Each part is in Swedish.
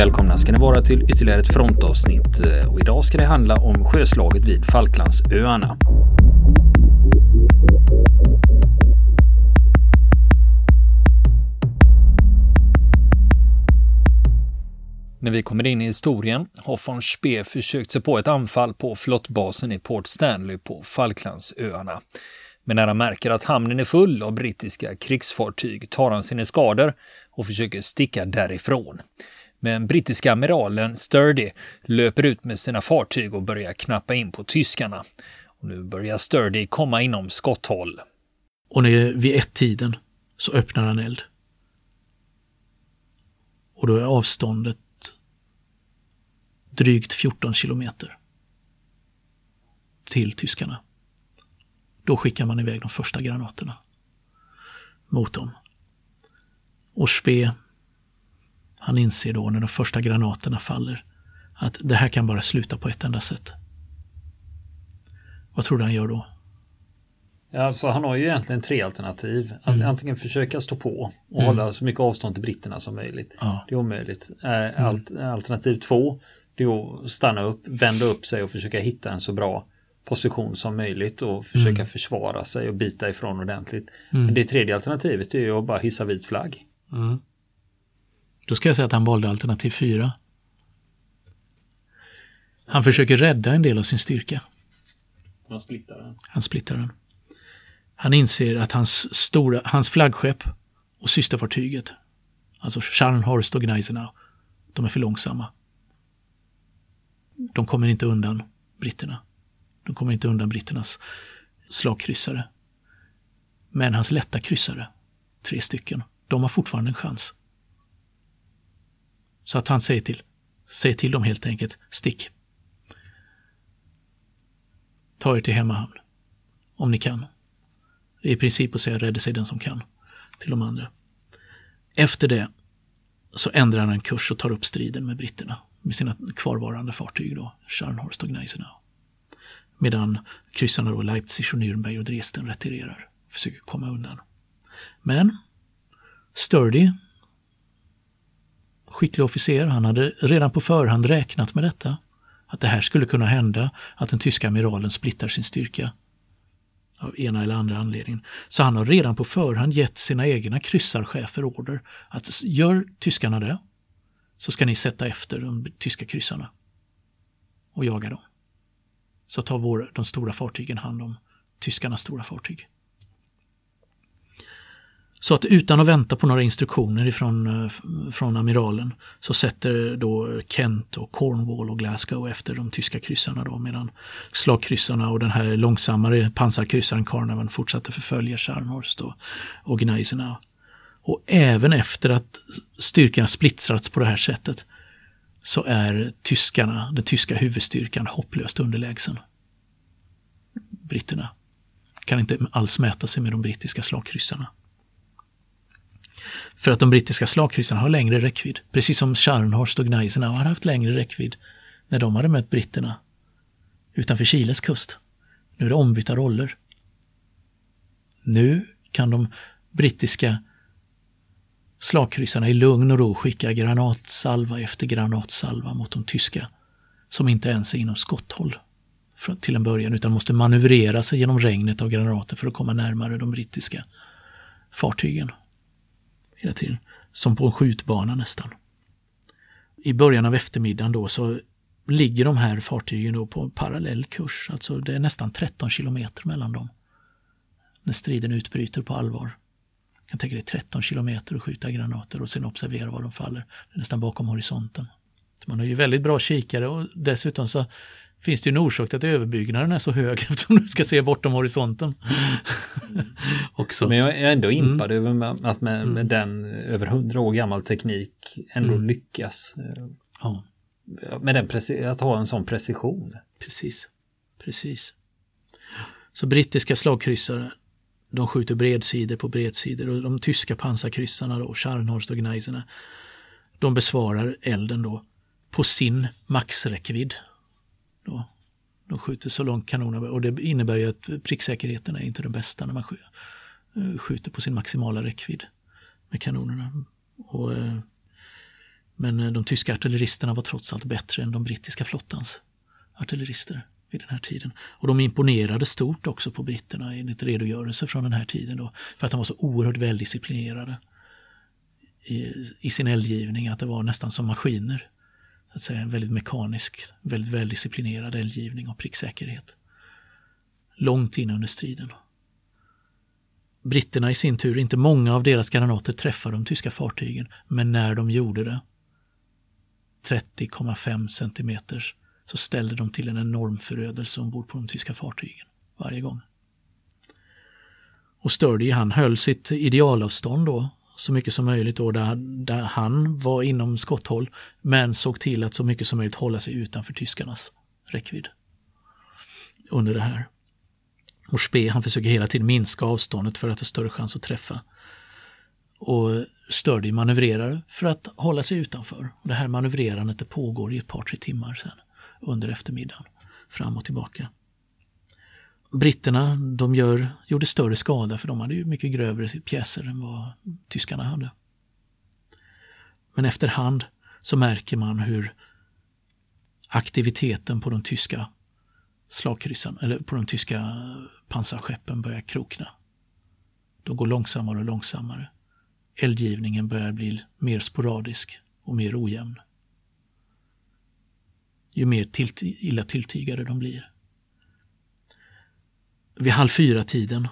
välkomna ska ni vara till ytterligare ett frontavsnitt eh, och idag ska det handla om sjöslaget vid Falklandsöarna. När vi kommer in i historien har von Spee försökt sig på ett anfall på flottbasen i Port Stanley på Falklandsöarna. Men när han märker att hamnen är full av brittiska krigsfartyg tar han sina skador och försöker sticka därifrån. Men brittiska amiralen Sturdy löper ut med sina fartyg och börjar knappa in på tyskarna. Och nu börjar Sturdy komma inom skotthåll. Och när vid ett-tiden så öppnar han eld. Och då är avståndet drygt 14 kilometer till tyskarna. Då skickar man iväg de första granaterna mot dem. Och Spe, han inser då när de första granaterna faller att det här kan bara sluta på ett enda sätt. Vad tror du han gör då? Ja, alltså han har ju egentligen tre alternativ. Mm. Antingen försöka stå på och mm. hålla så mycket avstånd till britterna som möjligt. Ja. Det är omöjligt. Mm. Alternativ två, det är att stanna upp, vända upp sig och försöka hitta en så bra position som möjligt och försöka mm. försvara sig och bita ifrån ordentligt. Mm. Men det tredje alternativet är ju att bara hissa vit flagg. Mm. Då ska jag säga att han valde alternativ fyra. Han försöker rädda en del av sin styrka. Han splittar den. Han splittar den. Han inser att hans, stora, hans flaggskepp och systerfartyget, alltså Scharnhorst och Gneisenau, de är för långsamma. De kommer inte undan britterna. De kommer inte undan britternas slagkryssare. Men hans lätta kryssare, tre stycken, de har fortfarande en chans. Så att han säger till, Säg till dem helt enkelt, stick. Ta er till hemmahamn. Om ni kan. Det är i princip att säga rädda sig den som kan till de andra. Efter det så ändrar han kurs och tar upp striden med britterna med sina kvarvarande fartyg då, Scharnhorst och Gneisenau. Medan kryssarna då Leipzig och Nürnberg och Dresden retirerar, försöker komma undan. Men Sturdy, skicklig officer, han hade redan på förhand räknat med detta. Att det här skulle kunna hända, att den tyska amiralen splittar sin styrka. Av ena eller andra anledningen. Så han har redan på förhand gett sina egna kryssarchefer order att gör tyskarna det, så ska ni sätta efter de tyska kryssarna och jaga dem. Så tar vår, de stora fartygen hand om tyskarnas stora fartyg. Så att utan att vänta på några instruktioner ifrån, eh, från amiralen så sätter då Kent och Cornwall och Glasgow efter de tyska kryssarna då medan slagkryssarna och den här långsammare pansarkryssaren Carnavan fortsatte förfölja Scharnhorst och, och Gneisenau. Och även efter att styrkan splittrats på det här sättet så är tyskarna, den tyska huvudstyrkan hopplöst underlägsen. Britterna kan inte alls mäta sig med de brittiska slagkryssarna. För att de brittiska slagkryssarna har längre räckvidd, precis som Scharnhorst och Gneisenau har haft längre räckvidd när de hade mött britterna utanför Chiles kust. Nu är det ombytta roller. Nu kan de brittiska slagkryssarna i lugn och ro skicka granatsalva efter granatsalva mot de tyska, som inte ens är inom skotthåll till en början, utan måste manövrera sig genom regnet av granater för att komma närmare de brittiska fartygen. Hela tiden. Som på en skjutbana nästan. I början av eftermiddagen då så ligger de här fartygen då på en parallell kurs, alltså det är nästan 13 kilometer mellan dem. När striden utbryter på allvar kan tänka dig 13 kilometer och skjuta granater och sen observera var de faller. Det är nästan bakom horisonten. Man har ju väldigt bra kikare och dessutom så finns det ju en orsak till att överbyggnaden är så hög eftersom du ska se bortom horisonten. Också. Men jag är ändå mm. impad mm. över att med, med, den över hundra år gammal teknik ändå mm. lyckas. Ja. Med den att ha en sån precision. Precis, precis. Så brittiska slagkryssare de skjuter bredsidor på bredsidor och de tyska pansarkryssarna då, Scharnhorst och Gneiserna, de besvarar elden då på sin maxräckvidd. Då. De skjuter så långt kanonerna och det innebär ju att pricksäkerheten är inte den bästa när man eh, skjuter på sin maximala räckvidd med kanonerna. Och, eh, Men eh, de tyska artilleristerna var trots allt bättre än de brittiska flottans artillerister vid den här tiden. Och de imponerade stort också på britterna enligt redogörelser från den här tiden då, för att de var så oerhört väldisciplinerade i, i sin eldgivning, att det var nästan som maskiner. Att säga, väldigt mekanisk, väldigt väldisciplinerad eldgivning och pricksäkerhet. Långt in under striden. Britterna i sin tur, inte många av deras granater träffade de tyska fartygen, men när de gjorde det 30,5 centimeters så ställde de till en enorm förödelse ombord på de tyska fartygen varje gång. Och Sturdy han höll sitt idealavstånd då så mycket som möjligt då där, där han var inom skotthåll men såg till att så mycket som möjligt hålla sig utanför tyskarnas räckvidd under det här. Och Spe han försöker hela tiden minska avståndet för att ha större chans att träffa. Och Sturdy manövrerar för att hålla sig utanför. Och det här manövrerandet det pågår i ett par, tre timmar sen under eftermiddagen. Fram och tillbaka. Britterna de gör, gjorde större skada för de hade ju mycket grövre pjäser än vad tyskarna hade. Men efterhand så märker man hur aktiviteten på de tyska slagkryssarna, eller på de tyska pansarskeppen börjar krokna. De går långsammare och långsammare. Eldgivningen börjar bli mer sporadisk och mer ojämn ju mer tilt, illa tilltygade de blir. Vid halv fyra-tiden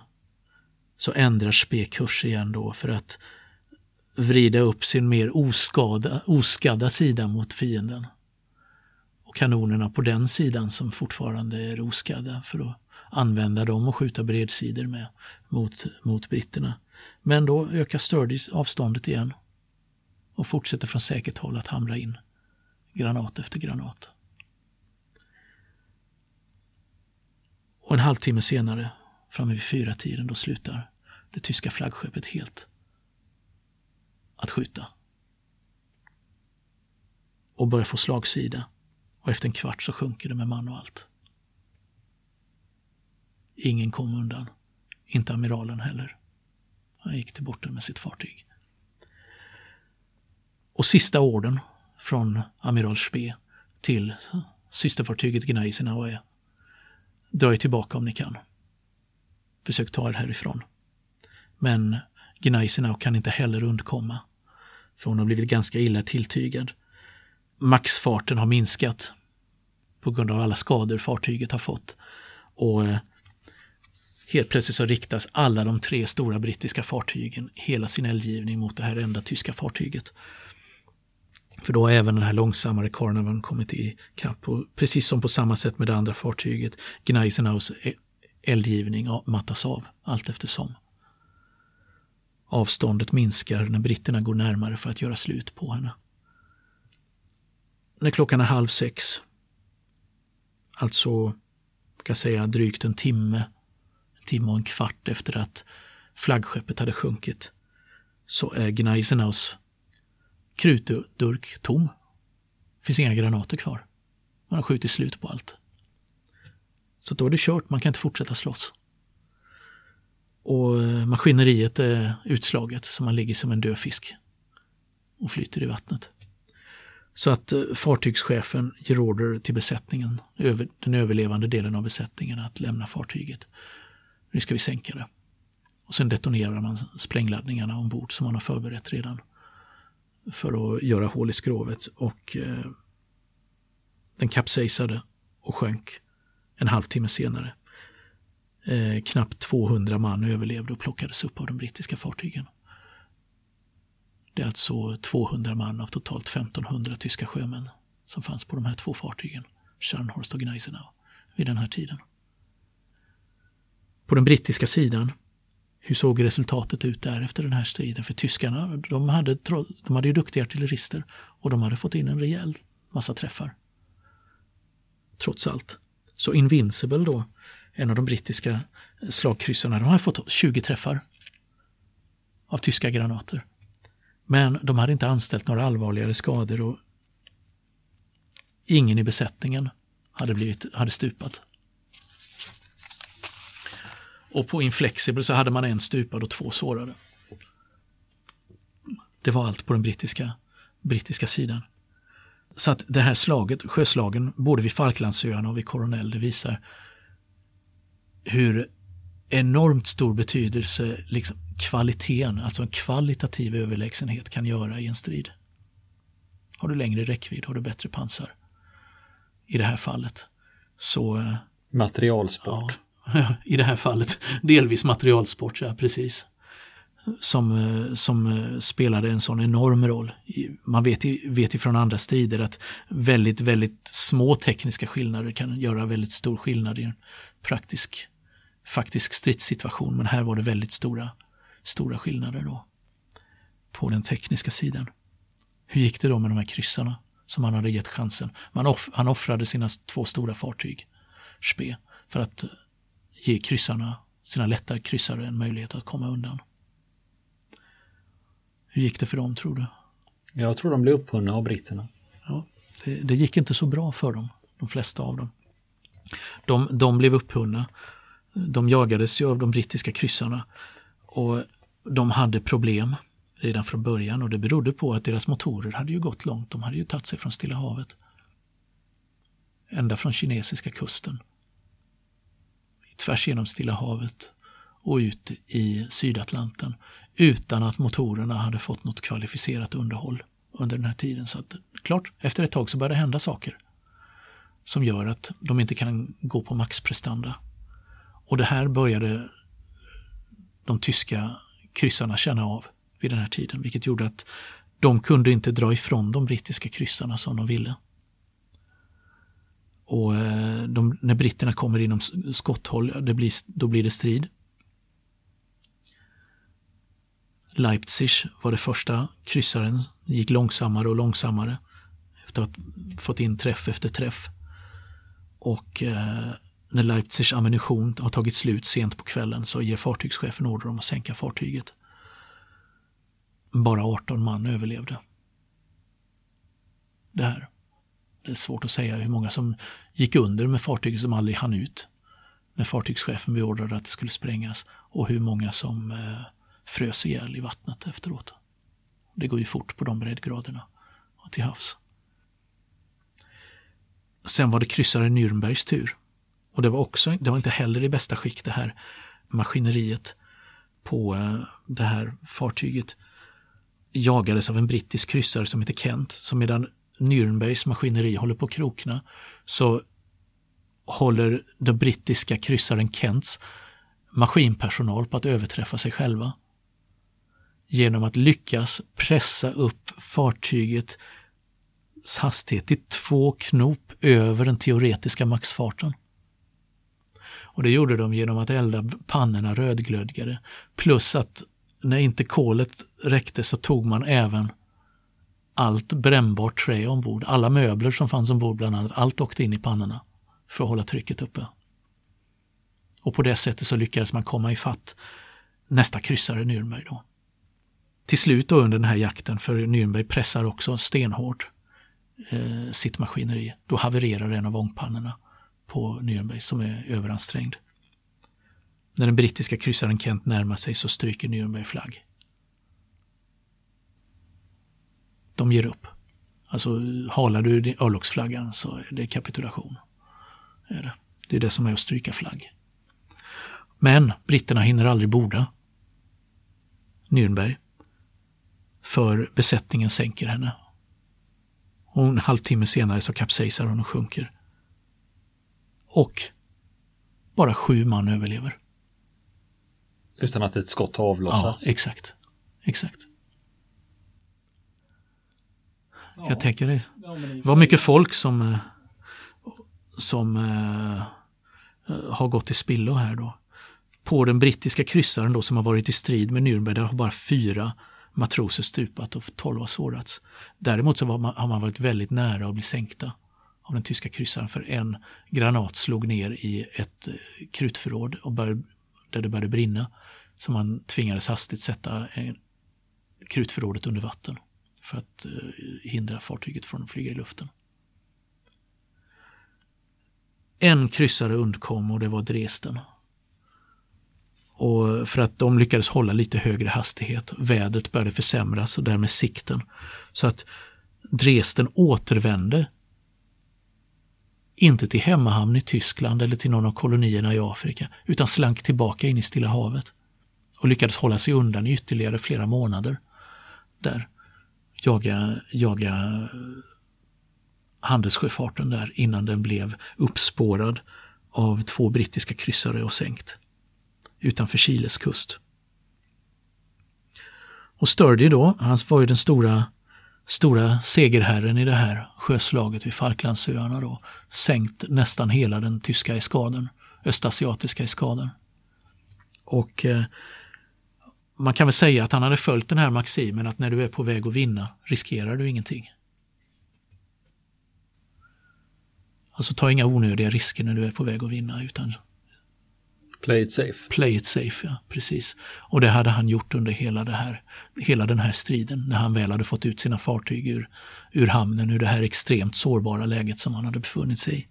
så ändrar Spe kurs igen då för att vrida upp sin mer oskada, oskadda sida mot fienden. Och kanonerna på den sidan som fortfarande är oskadda för att använda dem och skjuta bredsidor med mot, mot britterna. Men då ökar Sturdy avståndet igen och fortsätter från säkert håll att hamra in granat efter granat. Och en halvtimme senare, framme vid fyra tiden, då slutar det tyska flaggskeppet helt att skjuta. Och börjar få slagsida. Och efter en kvart så sjunker det med man och allt. Ingen kom undan. Inte amiralen heller. Han gick till botten med sitt fartyg. Och sista orden från amiral Spee till systerfartyget Gneisenau är Dra er tillbaka om ni kan. Försök ta er härifrån. Men Gneisenau kan inte heller undkomma. För hon har blivit ganska illa tilltygad. Maxfarten har minskat på grund av alla skador fartyget har fått. Och eh, helt plötsligt så riktas alla de tre stora brittiska fartygen hela sin eldgivning mot det här enda tyska fartyget. För då har även den här långsammare Carnavan kommit i kapp. Och precis som på samma sätt med det andra fartyget, Gneisenhaus e- eldgivning mattas av allt eftersom. Avståndet minskar när britterna går närmare för att göra slut på henne. När klockan är halv sex, alltså kan säga drygt en timme, en timme och en kvart efter att flaggskeppet hade sjunkit, så är Gneisenhaus krutdurk tom. finns inga granater kvar. Man har skjutit slut på allt. Så då är det kört, man kan inte fortsätta slåss. Och eh, maskineriet är utslaget så man ligger som en död fisk och flyter i vattnet. Så att eh, fartygschefen ger order till besättningen, den överlevande delen av besättningen, att lämna fartyget. Nu ska vi sänka det. Och sen detonerar man sprängladdningarna ombord som man har förberett redan för att göra hål i skrovet och eh, den kapsejsade och sjönk en halvtimme senare. Eh, knappt 200 man överlevde och plockades upp av de brittiska fartygen. Det är alltså 200 man av totalt 1500 tyska sjömän som fanns på de här två fartygen, Scharnhorst och Gneisenau, vid den här tiden. På den brittiska sidan hur såg resultatet ut där efter den här striden? För tyskarna, de hade, de hade ju duktiga artillerister och de hade fått in en rejäl massa träffar. Trots allt. Så Invincible då, en av de brittiska slagkryssarna, de hade fått 20 träffar av tyska granater. Men de hade inte anställt några allvarligare skador och ingen i besättningen hade, blivit, hade stupat. Och på Inflexible så hade man en stupad och två sårade. Det var allt på den brittiska brittiska sidan. Så att det här slaget, sjöslagen, både vid Falklandsöarna och vid Coronel, det visar hur enormt stor betydelse liksom, kvaliteten, alltså en kvalitativ överlägsenhet kan göra i en strid. Har du längre räckvidd, har du bättre pansar. I det här fallet. Så... eh, Materialsport. Ja, I det här fallet delvis materialsport, ja precis. Som, eh, som eh, spelade en sån enorm roll. Man vet, vet ifrån andra strider att väldigt, väldigt små tekniska skillnader kan göra väldigt stor skillnad i en praktisk, faktisk stridssituation. Men här var det väldigt stora, stora skillnader då. På den tekniska sidan. Hur gick det då med de här kryssarna som han hade gett chansen? Man off, han offrade sina två stora fartyg, Spe, för att ge kryssarna, sina lätta kryssare en möjlighet att komma undan. Hur gick det för dem tror du? Jag tror de blev upphunna av britterna. Ja, det, det gick inte så bra för dem, de flesta av dem. De, de blev upphunna. De jagades ju av de brittiska kryssarna och de hade problem redan från början och det berodde på att deras motorer hade ju gått långt. De hade ju tagit sig från Stilla havet. Ända från kinesiska kusten. Tvärs genom Stilla havet och ut i Sydatlanten utan att motorerna hade fått något kvalificerat underhåll under den här tiden. Så att, klart, efter ett tag så börjar det hända saker som gör att de inte kan gå på maxprestanda. Och det här började de tyska kryssarna känna av vid den här tiden, vilket gjorde att de kunde inte dra ifrån de brittiska kryssarna som de ville. Och eh, de, när britterna kommer inom skotthåll, det blir, då blir det strid. Leipzig var det första kryssaren, gick långsammare och långsammare efter att ha fått in träff efter träff. Och eh, när Leipzigs ammunition har tagit slut sent på kvällen så ger fartygschefen order om att sänka fartyget. Bara 18 man överlevde. Det här. Det är svårt att säga hur många som gick under med fartyget som aldrig hann ut. När fartygschefen beordrade att det skulle sprängas. Och hur många som eh, frös ihjäl i vattnet efteråt. Det går ju fort på de breddgraderna till havs. Sen var det kryssaren Nürnbergs tur. Och det var också, det var inte heller i bästa skick det här maskineriet på eh, det här fartyget jagades av en brittisk kryssare som heter Kent. som medan Nürnbergs maskineri håller på att krokna så håller den brittiska kryssaren Kents maskinpersonal på att överträffa sig själva. Genom att lyckas pressa upp fartygets hastighet till två knop över den teoretiska maxfarten. Och det gjorde de genom att elda pannorna rödglödgade. Plus att när inte kolet räckte så tog man även allt brännbart trä ombord. Alla möbler som fanns ombord bland annat, allt åkte in i pannorna för att hålla trycket uppe. Och på det sättet så lyckades man komma ifatt nästa kryssare Nürnberg då. Till slut då under den här jakten, för Nürnberg pressar också stenhårt eh, sitt maskineri. Då havererar en av ångpannorna på Nürnberg som är överansträngd. När den brittiska kryssaren Kent närmar sig så stryker Nürnberg flagg. De ger upp. Alltså halar du din örlogsflaggan så är det kapitulation. Är det. det är det som är att stryka flagg. Men britterna hinner aldrig borda Nürnberg. För besättningen sänker henne. Och en halvtimme senare så kapsejsar hon och sjunker. Och bara sju man överlever. Utan att ett skott har Ja, avlossats. exakt. Ja. Jag tänker det. Det var mycket folk som, eh, som uh, har gått i spillo här då. På den brittiska kryssaren då som har varit i strid med Nürnberg, där har bara fyra matroser stupat och tolv har sårats. Däremot så var man, har man varit väldigt nära att bli sänkta av den tyska kryssaren för en granat slog ner i ett krutförråd och började, där det började brinna. Så man tvingades hastigt sätta krutförrådet under vatten för att eh, hindra fartyget från att flyga i luften. En kryssare undkom och det var Dresden. Och för att de lyckades hålla lite högre hastighet. Vädret började försämras och därmed sikten. Så att Dresden återvände inte till hemmahamn i Tyskland eller till någon av kolonierna i Afrika, utan slank tillbaka in i Stilla havet och lyckades hålla sig undan i ytterligare flera månader där. Jaga, jaga handelssjöfarten där innan den blev uppspårad av två brittiska kryssare och sänkt utanför Chiles kust. Och Sturdy då, han var ju den stora, stora segerherren i det här sjöslaget vid Falklandsöarna då, sänkt nästan hela den tyska eskaden, östasiatiska eskaden. Och eh, man kan väl säga att han hade följt den här maximen att när du är på väg att vinna riskerar du ingenting. Alltså ta inga onödiga risker när du är på väg att vinna utan Play it safe. Play it safe, ja precis. Och det hade han gjort under hela, det här, hela den här striden när han väl hade fått ut sina fartyg ur, ur hamnen, ur det här extremt sårbara läget som han hade befunnit sig i.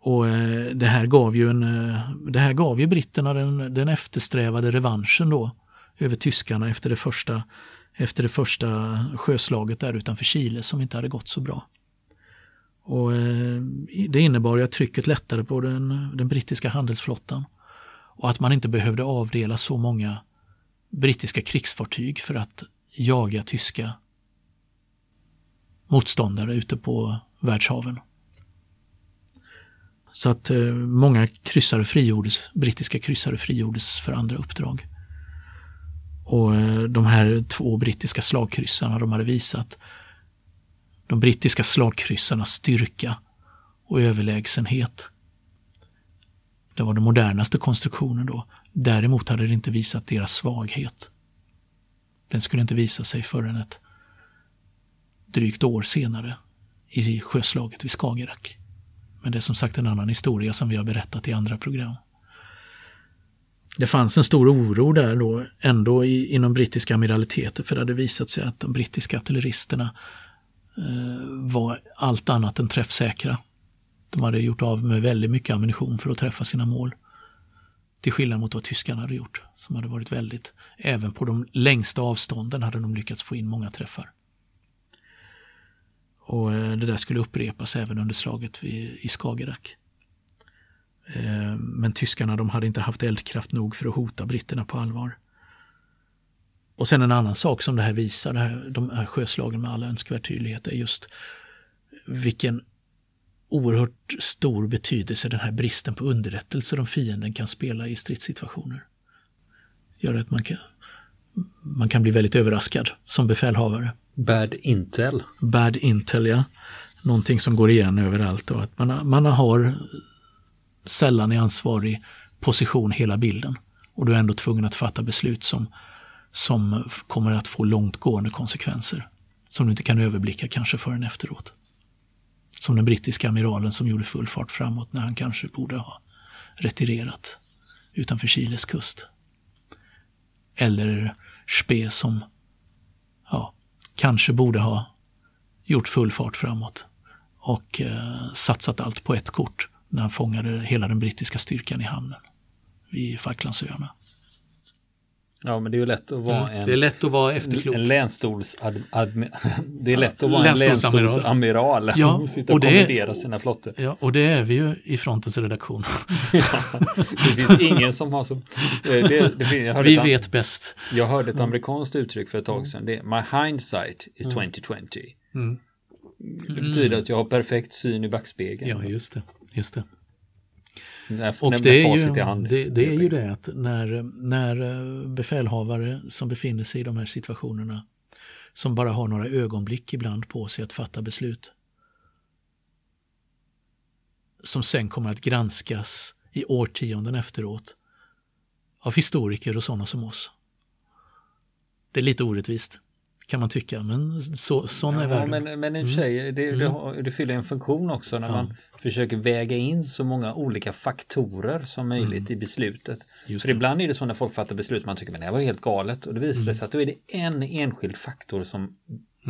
Och eh, det här gav ju, en, eh, det här gav ju britterna den, den eftersträvade revanschen då över tyskarna efter det första, efter det första sjöslaget där utanför Chile som inte hade gått så bra. Och eh, det innebar ju att trycket lättade på den, den brittiska handelsflottan och att man inte behövde avdela så många brittiska krigsfartyg för att jaga tyska motståndare ute på världshaven. Så att eh, många kryssare frigjordes, brittiska kryssare frigjordes för andra uppdrag. Och eh, de här två brittiska slagkryssarna de hade visat de brittiska slagkryssarnas styrka och överlägsenhet. Det var den modernaste konstruktionen då. Däremot hade det inte visat deras svaghet. Den skulle inte visa sig förrän ett drygt år senare i sjöslaget vid Skagerrak. Men det är som sagt en annan historia som vi har berättat i andra program. Det fanns en stor oro där då ändå i, inom brittiska amiraliteter för det hade visat sig att de brittiska artilleristerna eh, var allt annat än träffsäkra. De hade gjort av med väldigt mycket ammunition för att träffa sina mål. Till skillnad mot vad tyskarna hade gjort, som hade varit väldigt, även på de längsta avstånden hade de lyckats få in många träffar. Och eh, det där skulle upprepas även under slaget i Skagerrak. Eh, men tyskarna de hade inte haft eldkraft nog för att hota britterna på allvar. Och sen en annan sak som det här visar, det här, de här sjöslagen med all önskvärd tydlighet, är just vilken oerhört stor betydelse den här bristen på underrättelser om fienden kan spela i stridssituationer. Gör att man kan, man kan bli väldigt överraskad som befälhavare. Bad Intel. Bad Intel, ja. Någonting som går igen överallt och att man, man har sällan i ansvarig position hela bilden. Och du är ändå tvungen att fatta beslut som, som kommer att få långtgående konsekvenser. Som du inte kan överblicka kanske förrän efteråt. Som den brittiska amiralen som gjorde full fart framåt när han kanske borde ha retirerat utanför Chiles kust. Eller Spe som ja, kanske borde ha gjort full fart framåt och eh, satsat allt på ett kort när han fångade hela den brittiska styrkan i hamnen vid Falklandsöarna. Ja, men det är ju lätt att vara mm. en... Det är lätt att vara efterklok. En länsstols... det är lätt att vara en länsstolsamiral. Ja, och sitta och, kommendera sina flottor. Ja, och det är vi ju i Frontens redaktion. ja, det finns ingen som har så... Eh, det, det, vi vet ett, bäst. Jag hörde ett mm. amerikanskt uttryck för ett tag sedan. Det är My hindsight is 2020. Mm. mm. Det betyder att jag har perfekt syn i backspegeln. Ja, just det. Just det. När, och det är, ju, det, det, är ju det att när, när eh, befälhavare som befinner sig i de här situationerna som bara har några ögonblick ibland på sig att fatta beslut som sen kommer att granskas i årtionden efteråt av historiker och sådana som oss. Det är lite orättvist kan man tycka, men så, sån ja, är världen. Men, men i och för sig, mm. det, det, det, fyller en funktion också när ja. man försöker väga in så många olika faktorer som möjligt mm. i beslutet. Just för det. ibland är det så när folk fattar beslut, man tycker men det här var helt galet och det visar mm. sig att då är det en enskild faktor som mm.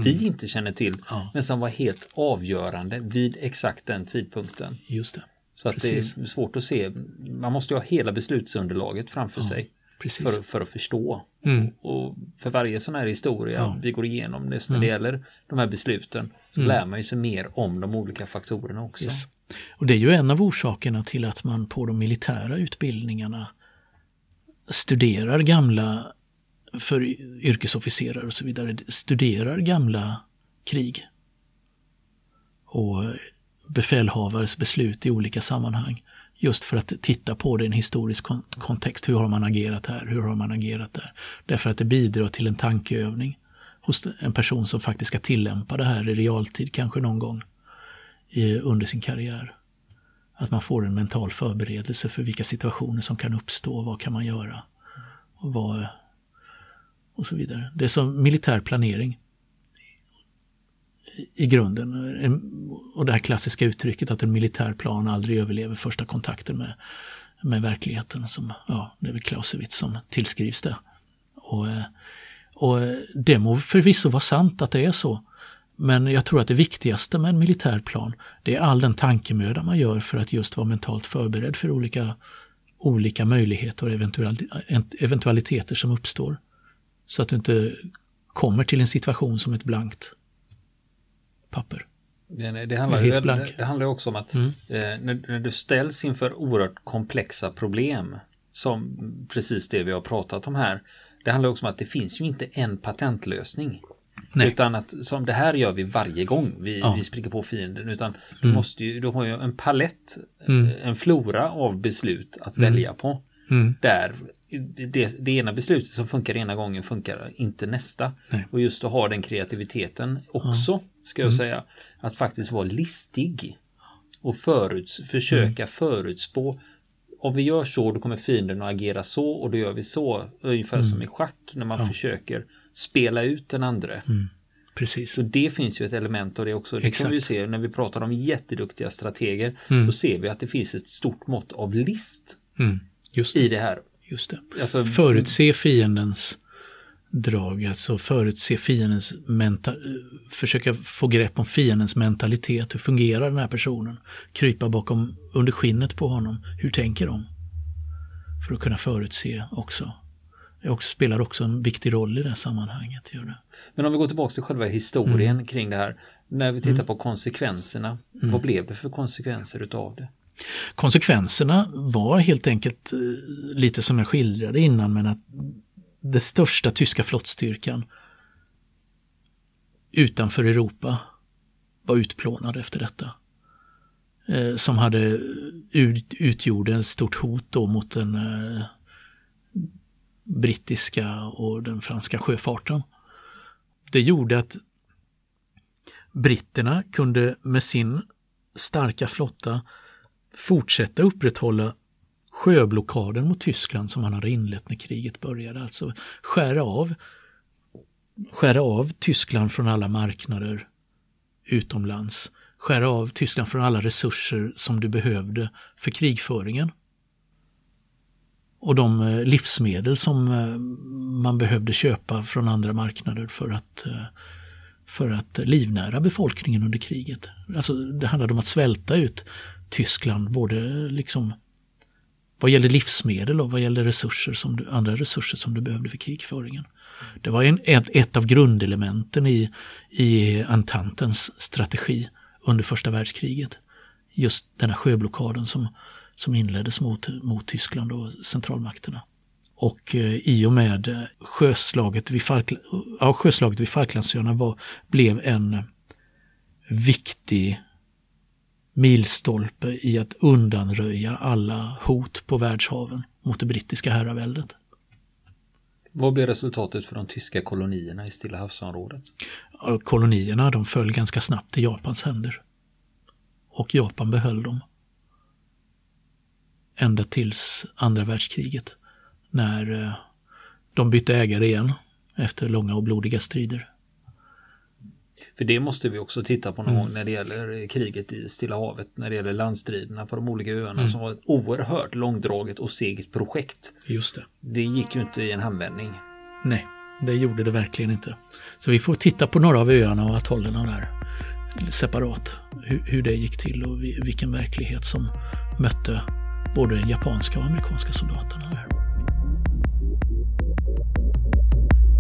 vi inte känner till, ja. men som var helt avgörande vid exakt den tidpunkten. Just det. Så att Precis. det är svårt att se, man måste ju ha hela beslutsunderlaget framför sig. För, för att förstå. Mm. Och för varje sån här historia Ja. vi går igenom, det, när Mm. det gäller de här besluten, så Mm. lär man sig mer om de olika faktorerna också. Yes. Och det är ju en av orsakerna till att man på de militära utbildningarna studerar gamla, för yrkesofficerare och så vidare, studerar gamla krig. Och befälhavares beslut i olika sammanhang. Just för att titta på det i en historisk kontext. Hur har man agerat här? Hur har man agerat där? Därför att det bidrar till en tankeövning hos en person som faktiskt ska tillämpa det här i realtid kanske någon gång i, under sin karriär. Att man får en mental förberedelse för vilka situationer som kan uppstå, vad kan man göra och, vad, och så vidare. Det är som militär planering i- grunden. Och det här klassiska uttrycket att en militär plan aldrig överlever första kontakten med, med verkligheten. Som, ja, det är väl Clausewitz som tillskrivs det. Och, eh, och eh, det må förvisso vara sant att det är så. Men jag tror att det viktigaste med en militär plan, det är all den tankemöda man gör för att just vara mentalt förberedd för olika, olika möjligheter och eventual- eventualiteter som uppstår. Så att du inte kommer till en situation som ett blankt papper. Det, det, handlar ju, blank. det handlar också om att Mm. eh, när, när du ställs inför oerhört komplexa problem, som precis det vi har pratat om här, det handlar också om att det finns ju inte en patentlösning. Nej. Utan att som det här gör vi varje gång vi, Ja. vi springer på fienden. Utan du Mm. måste ju, du har ju en palett, Mm. eh, en flora av beslut att Mm. välja på. Mm. Där det, det ena beslutet som funkar ena gången funkar inte nästa. Nej. Och just att ha den kreativiteten också, ska jag Mm. säga. Att faktiskt vara listig. Och föruts, försöka Mm. förutspå. Om vi gör så, då kommer fienden att agera så och då gör vi så. Ungefär som i schack när man Mm. Ja. försöker spela ut den andra. Mm. Precis. Så det finns ju ett element av det också. Det kan Exakt. vi ju se när vi pratar om jätteduktiga strateger. Mm. Då ser vi att det finns ett stort mått av list Mm. Just i det. det här. Just det. Alltså, Förutse fiendens drag, alltså förutse fiendens menta- försöka få grepp om fiendens mentalitet. Hur fungerar den här personen? Krypa bakom under skinnet på honom. Hur tänker de? För att kunna förutse också. Det också, spelar också en viktig roll i det här sammanhanget. Gör det. Men om vi går tillbaka till själva historien Mm. kring det här. När vi tittar på konsekvenserna. Mm. Vad blev det för konsekvenser utav det? Konsekvenserna var helt enkelt eh, lite som jag skildrade innan, men att den största tyska flottstyrkan utanför Europa var utplånad efter detta. Eh, Som hade ut, utgjorde ett stort hot då mot den eh, brittiska och den franska sjöfarten. Det gjorde att britterna kunde med sin starka flotta fortsätta upprätthålla sjöblockaden mot Tyskland som man hade inlett när kriget började. Alltså skära av, skära av Tyskland från alla marknader utomlands. Skära av Tyskland från alla resurser som du behövde för krigföringen. Och de eh, livsmedel som eh, man behövde köpa från andra marknader för att eh, för att livnära befolkningen under kriget. Alltså det handlade om att svälta ut Tyskland både liksom vad gäller livsmedel och vad gäller resurser som du, andra resurser som du behövde för krigföringen. Det var en, ett, ett av grundelementen i, i Ententens strategi under första världskriget. Just denna sjöblockaden som, som inleddes mot, mot Tyskland och centralmakterna. Och eh, i och med eh, sjöslaget vid, Falkl ja, sjöslaget vid Falklandsöarna var, blev en viktig milstolpe i att undanröja alla hot på världshaven mot det brittiska herraväldet. Vad blev resultatet för de tyska kolonierna i Stilla havsområdet? Kolonierna de föll ganska snabbt i Japans händer. Och Japan behöll dem. Ända tills andra världskriget. När eh, de bytte ägare igen efter långa och blodiga strider. För det måste vi också titta på någon Mm. gång när det gäller kriget i Stilla havet, när det gäller landstriderna på de olika öarna Mm. som var ett oerhört långdraget och segt projekt. Just det. Det gick ju inte i en handvändning. Nej, det gjorde det verkligen inte. Så vi får titta på några av öarna och atollerna där separat. Hur, hur det gick till och vi- vilken verklighet som mötte både japanska och amerikanska soldaterna där.